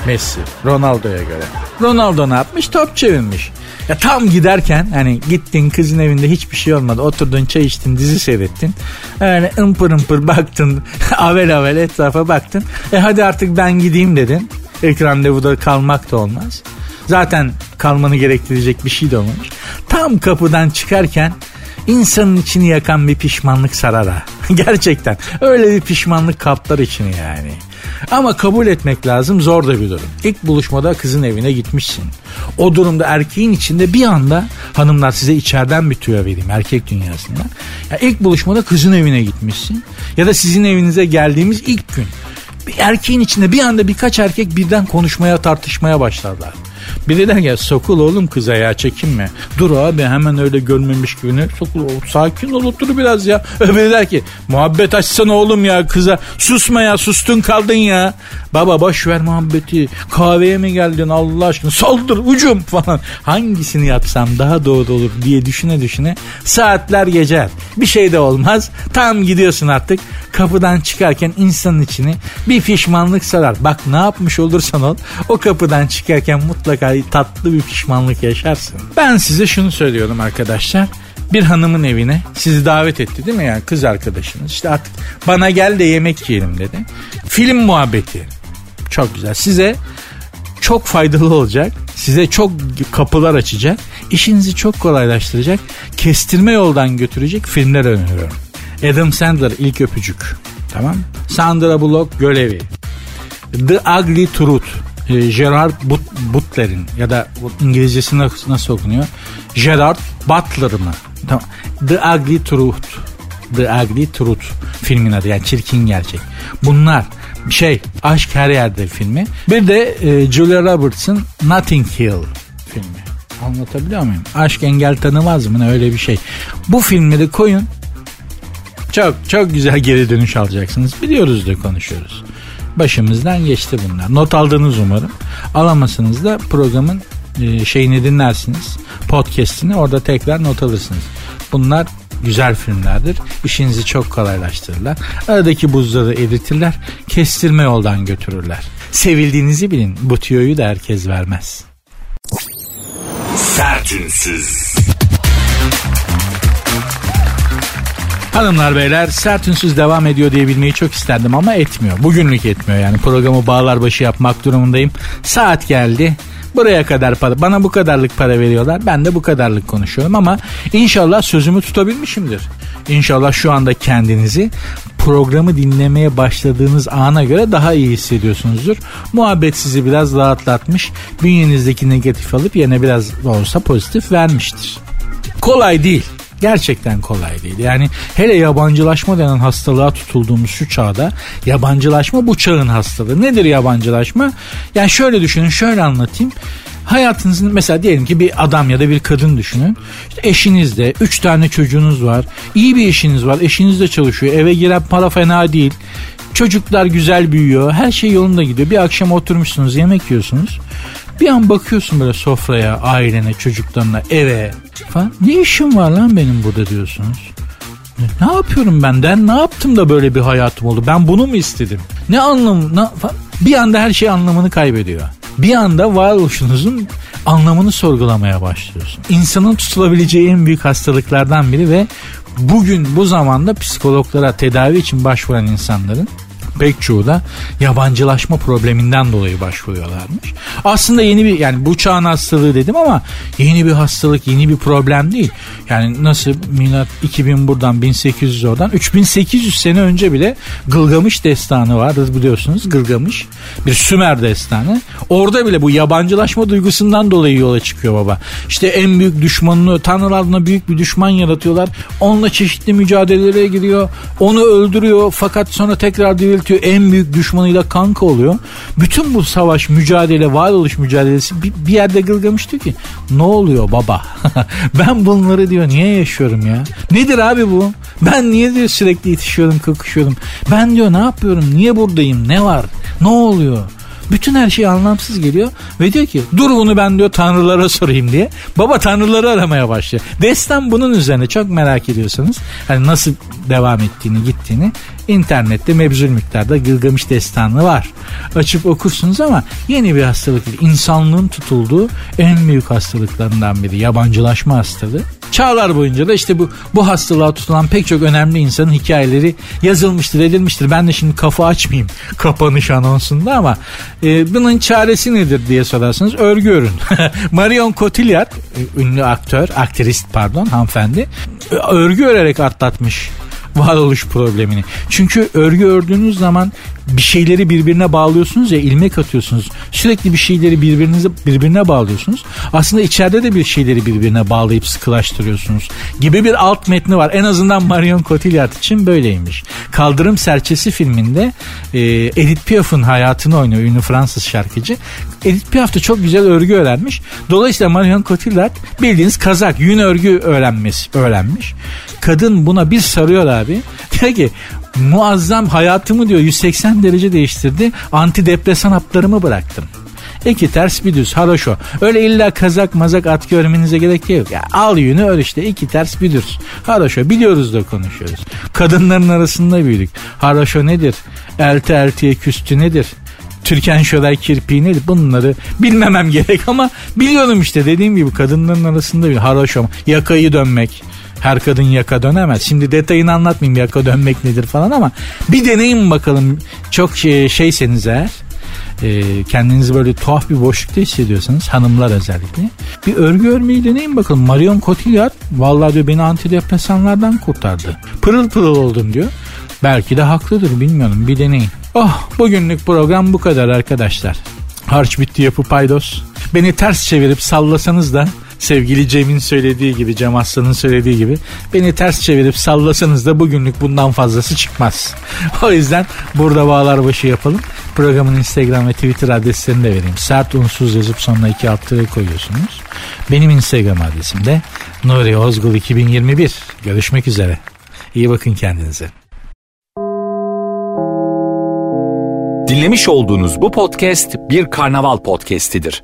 Messi Ronaldo'ya göre. Ronaldo ne yapmış? Top çevirmiş. Ya tam giderken hani gittin kızın evinde hiçbir şey olmadı. Oturdun çay içtin dizi seyrettin. Öyle ımpır ımpır baktın. avel avel etrafa baktın. E hadi artık ben gideyim dedin. İlk randevuda kalmak da olmaz. Zaten kalmanı gerektirecek bir şey de olmamış. Tam kapıdan çıkarken insanın içini yakan bir pişmanlık sarar. Gerçekten öyle bir pişmanlık kaplar içini yani. Ama kabul etmek lazım zor da bir durum. İlk buluşmada kızın evine gitmişsin. O durumda erkeğin içinde bir anda hanımlar size içeriden bir tüyo vereyim erkek dünyasında. Ya ilk buluşmada kızın evine gitmişsin. Ya da sizin evinize geldiğimiz ilk gün. Bir erkeğin içinde bir anda birkaç erkek birden konuşmaya tartışmaya başlarlar. Biri der ya sokul oğlum kıza ya çekinme. Dur abi hemen öyle görmemiş gibi ne sokul sakin ol otur biraz ya. Öbürü der ki muhabbet açsana oğlum ya kıza. Susma ya sustun kaldın ya. Baba boş ver muhabbeti. Kahveye mi geldin Allah aşkına saldır ucum falan. Hangisini yapsam daha doğru olur diye düşüne düşüne saatler geçer. Bir şey de olmaz. Tam gidiyorsun artık. Kapıdan çıkarken insanın içini bir pişmanlık sarar. Bak ne yapmış olursan ol o kapıdan çıkarken mutlaka tatlı bir pişmanlık yaşarsın. Ben size şunu söylüyorum arkadaşlar. Bir hanımın evine sizi davet etti değil mi? Yani kız arkadaşınız. İşte artık bana gel de yemek yiyelim dedi. Film muhabbeti. Çok güzel. Size çok faydalı olacak. Size çok kapılar açacak. İşinizi çok kolaylaştıracak. Kestirme yoldan götürecek filmler öneriyorum. Adam Sandler ilk öpücük. Tamam. Sandra Bullock görevi. The Ugly Truth Gerard Butler'in ya da İngilizcesi nasıl okunuyor? Gerard Butler mı? Tamam. The Ugly Truth. The Ugly Truth filmin adı yani çirkin gerçek. Bunlar şey Aşk Her Yerde filmi. Bir de e, Julia Roberts'ın Notting Hill filmi. Anlatabiliyor muyum? Aşk engel tanımaz mı? Öyle bir şey. Bu filmleri koyun. Çok çok güzel geri dönüş alacaksınız. Biliyoruz da konuşuyoruz. Başımızdan geçti bunlar. Not aldınız umarım. Alamazsınız da programın e, şeyini dinlersiniz. Podcast'ini orada tekrar not alırsınız. Bunlar güzel filmlerdir. İşinizi çok kolaylaştırırlar. Aradaki buzları eritirler. Kestirme yoldan götürürler. Sevildiğinizi bilin. Bu tüyoyu da herkes vermez. Sertünsüz. Hanımlar beyler sert ünsüz devam ediyor diye bilmeyi çok isterdim ama etmiyor. Bugünlük etmiyor yani programı bağlar başı yapmak durumundayım. Saat geldi. Buraya kadar para, bana bu kadarlık para veriyorlar. Ben de bu kadarlık konuşuyorum ama inşallah sözümü tutabilmişimdir. İnşallah şu anda kendinizi programı dinlemeye başladığınız ana göre daha iyi hissediyorsunuzdur. Muhabbet sizi biraz rahatlatmış, bünyenizdeki negatif alıp yerine biraz da olsa pozitif vermiştir. Kolay değil. Gerçekten kolay değil. Yani hele yabancılaşma denen hastalığa tutulduğumuz şu çağda yabancılaşma bu çağın hastalığı. Nedir yabancılaşma? Yani şöyle düşünün, şöyle anlatayım. Hayatınızın mesela diyelim ki bir adam ya da bir kadın düşünün. İşte eşinizde, üç tane çocuğunuz var. iyi bir eşiniz var. Eşiniz de çalışıyor. Eve giren para fena değil. Çocuklar güzel büyüyor. Her şey yolunda gidiyor. Bir akşam oturmuşsunuz, yemek yiyorsunuz. Bir an bakıyorsun böyle sofraya, ailene, çocuklarına, eve falan. Ne işim var lan benim burada diyorsunuz. Ne yapıyorum ben? Ben ne yaptım da böyle bir hayatım oldu? Ben bunu mu istedim? Ne anlamı? Ne, bir anda her şey anlamını kaybediyor. Bir anda varoluşunuzun anlamını sorgulamaya başlıyorsun. İnsanın tutulabileceği en büyük hastalıklardan biri ve bugün bu zamanda psikologlara tedavi için başvuran insanların pek çoğu da yabancılaşma probleminden dolayı başvuruyorlarmış. Aslında yeni bir yani bu çağın hastalığı dedim ama yeni bir hastalık, yeni bir problem değil. Yani nasıl milat 2000 buradan 1800 oradan 3800 sene önce bile Gılgamış destanı vardır biliyorsunuz. Gılgamış bir Sümer destanı. Orada bile bu yabancılaşma duygusundan dolayı yola çıkıyor baba. İşte en büyük düşmanını tanrılarına büyük bir düşman yaratıyorlar. Onunla çeşitli mücadelelere giriyor. Onu öldürüyor fakat sonra tekrar diriltiyor. En büyük düşmanıyla kanka oluyor. Bütün bu savaş, mücadele, varoluş mücadelesi bir, bir yerde Gılgamış ki ne oluyor baba? ben bunları diyor niye yaşıyorum ya? Nedir abi bu? Ben niye diyor sürekli yetişiyorum, kakışıyorum? Ben diyor ne yapıyorum? Niye buradayım? Ne var? Ne oluyor? Bütün her şey anlamsız geliyor ve diyor ki dur bunu ben diyor tanrılara sorayım diye. Baba tanrıları aramaya başlıyor. Destan bunun üzerine çok merak ediyorsanız hani nasıl devam ettiğini gittiğini internette mebzul miktarda Gılgamış destanı var. Açıp okursunuz ama yeni bir hastalık değil. İnsanlığın tutulduğu en büyük hastalıklarından biri yabancılaşma hastalığı. Çağlar boyunca da işte bu bu hastalığa tutulan pek çok önemli insanın hikayeleri yazılmıştır, edilmiştir. Ben de şimdi kafa açmayayım kapanış anonsunda ama e, bunun çaresi nedir diye sorarsanız örgü örün. Marion Cotillard, ünlü aktör, aktrist pardon hanımefendi, örgü örerek atlatmış varoluş problemini. Çünkü örgü ördüğünüz zaman bir şeyleri birbirine bağlıyorsunuz ya ilmek atıyorsunuz. Sürekli bir şeyleri birbirinize birbirine bağlıyorsunuz. Aslında içeride de bir şeyleri birbirine bağlayıp sıkılaştırıyorsunuz. Gibi bir alt metni var. En azından Marion Cotillard için böyleymiş. Kaldırım Serçesi filminde e, Edith Piaf'ın hayatını oynuyor ünlü Fransız şarkıcı. Edith Piaf da çok güzel örgü öğrenmiş. Dolayısıyla Marion Cotillard bildiğiniz kazak, yün örgü öğrenmiş. öğrenmiş. Kadın buna bir sarıyor abi. Diyor ki muazzam hayatımı diyor 180 derece değiştirdi. Antidepresan haplarımı bıraktım. İki ters bir düz haroşo. Öyle illa kazak mazak at görmenize gerek yok. Ya al yünü ör işte iki ters bir düz. Haroşo biliyoruz da konuşuyoruz. Kadınların arasında büyüdük. Haroşo nedir? Elti eltiye küstü nedir? Türkan Şoray kirpiği nedir? Bunları bilmemem gerek ama biliyorum işte dediğim gibi kadınların arasında bir haroşo. Yakayı dönmek. Her kadın yaka dönemez. Şimdi detayını anlatmayayım yaka dönmek nedir falan ama bir deneyin bakalım. Çok şey, şeyseniz eğer e, kendinizi böyle tuhaf bir boşlukta hissediyorsanız hanımlar özellikle bir örgü örmeyi deneyin bakalım. Marion Cotillard vallahi diyor beni antidepresanlardan kurtardı. Pırıl pırıl oldum diyor. Belki de haklıdır bilmiyorum bir deneyin. Oh bugünlük program bu kadar arkadaşlar. Harç bitti yapı paydos. Beni ters çevirip sallasanız da sevgili Cem'in söylediği gibi Cem Aslan'ın söylediği gibi beni ters çevirip sallasanız da bugünlük bundan fazlası çıkmaz. O yüzden burada bağlar başı yapalım. Programın Instagram ve Twitter adreslerini de vereyim. Sert unsuz yazıp sonuna iki alt koyuyorsunuz. Benim Instagram adresim de Nuri Ozgul 2021. Görüşmek üzere. İyi bakın kendinize. Dinlemiş olduğunuz bu podcast bir karnaval podcastidir.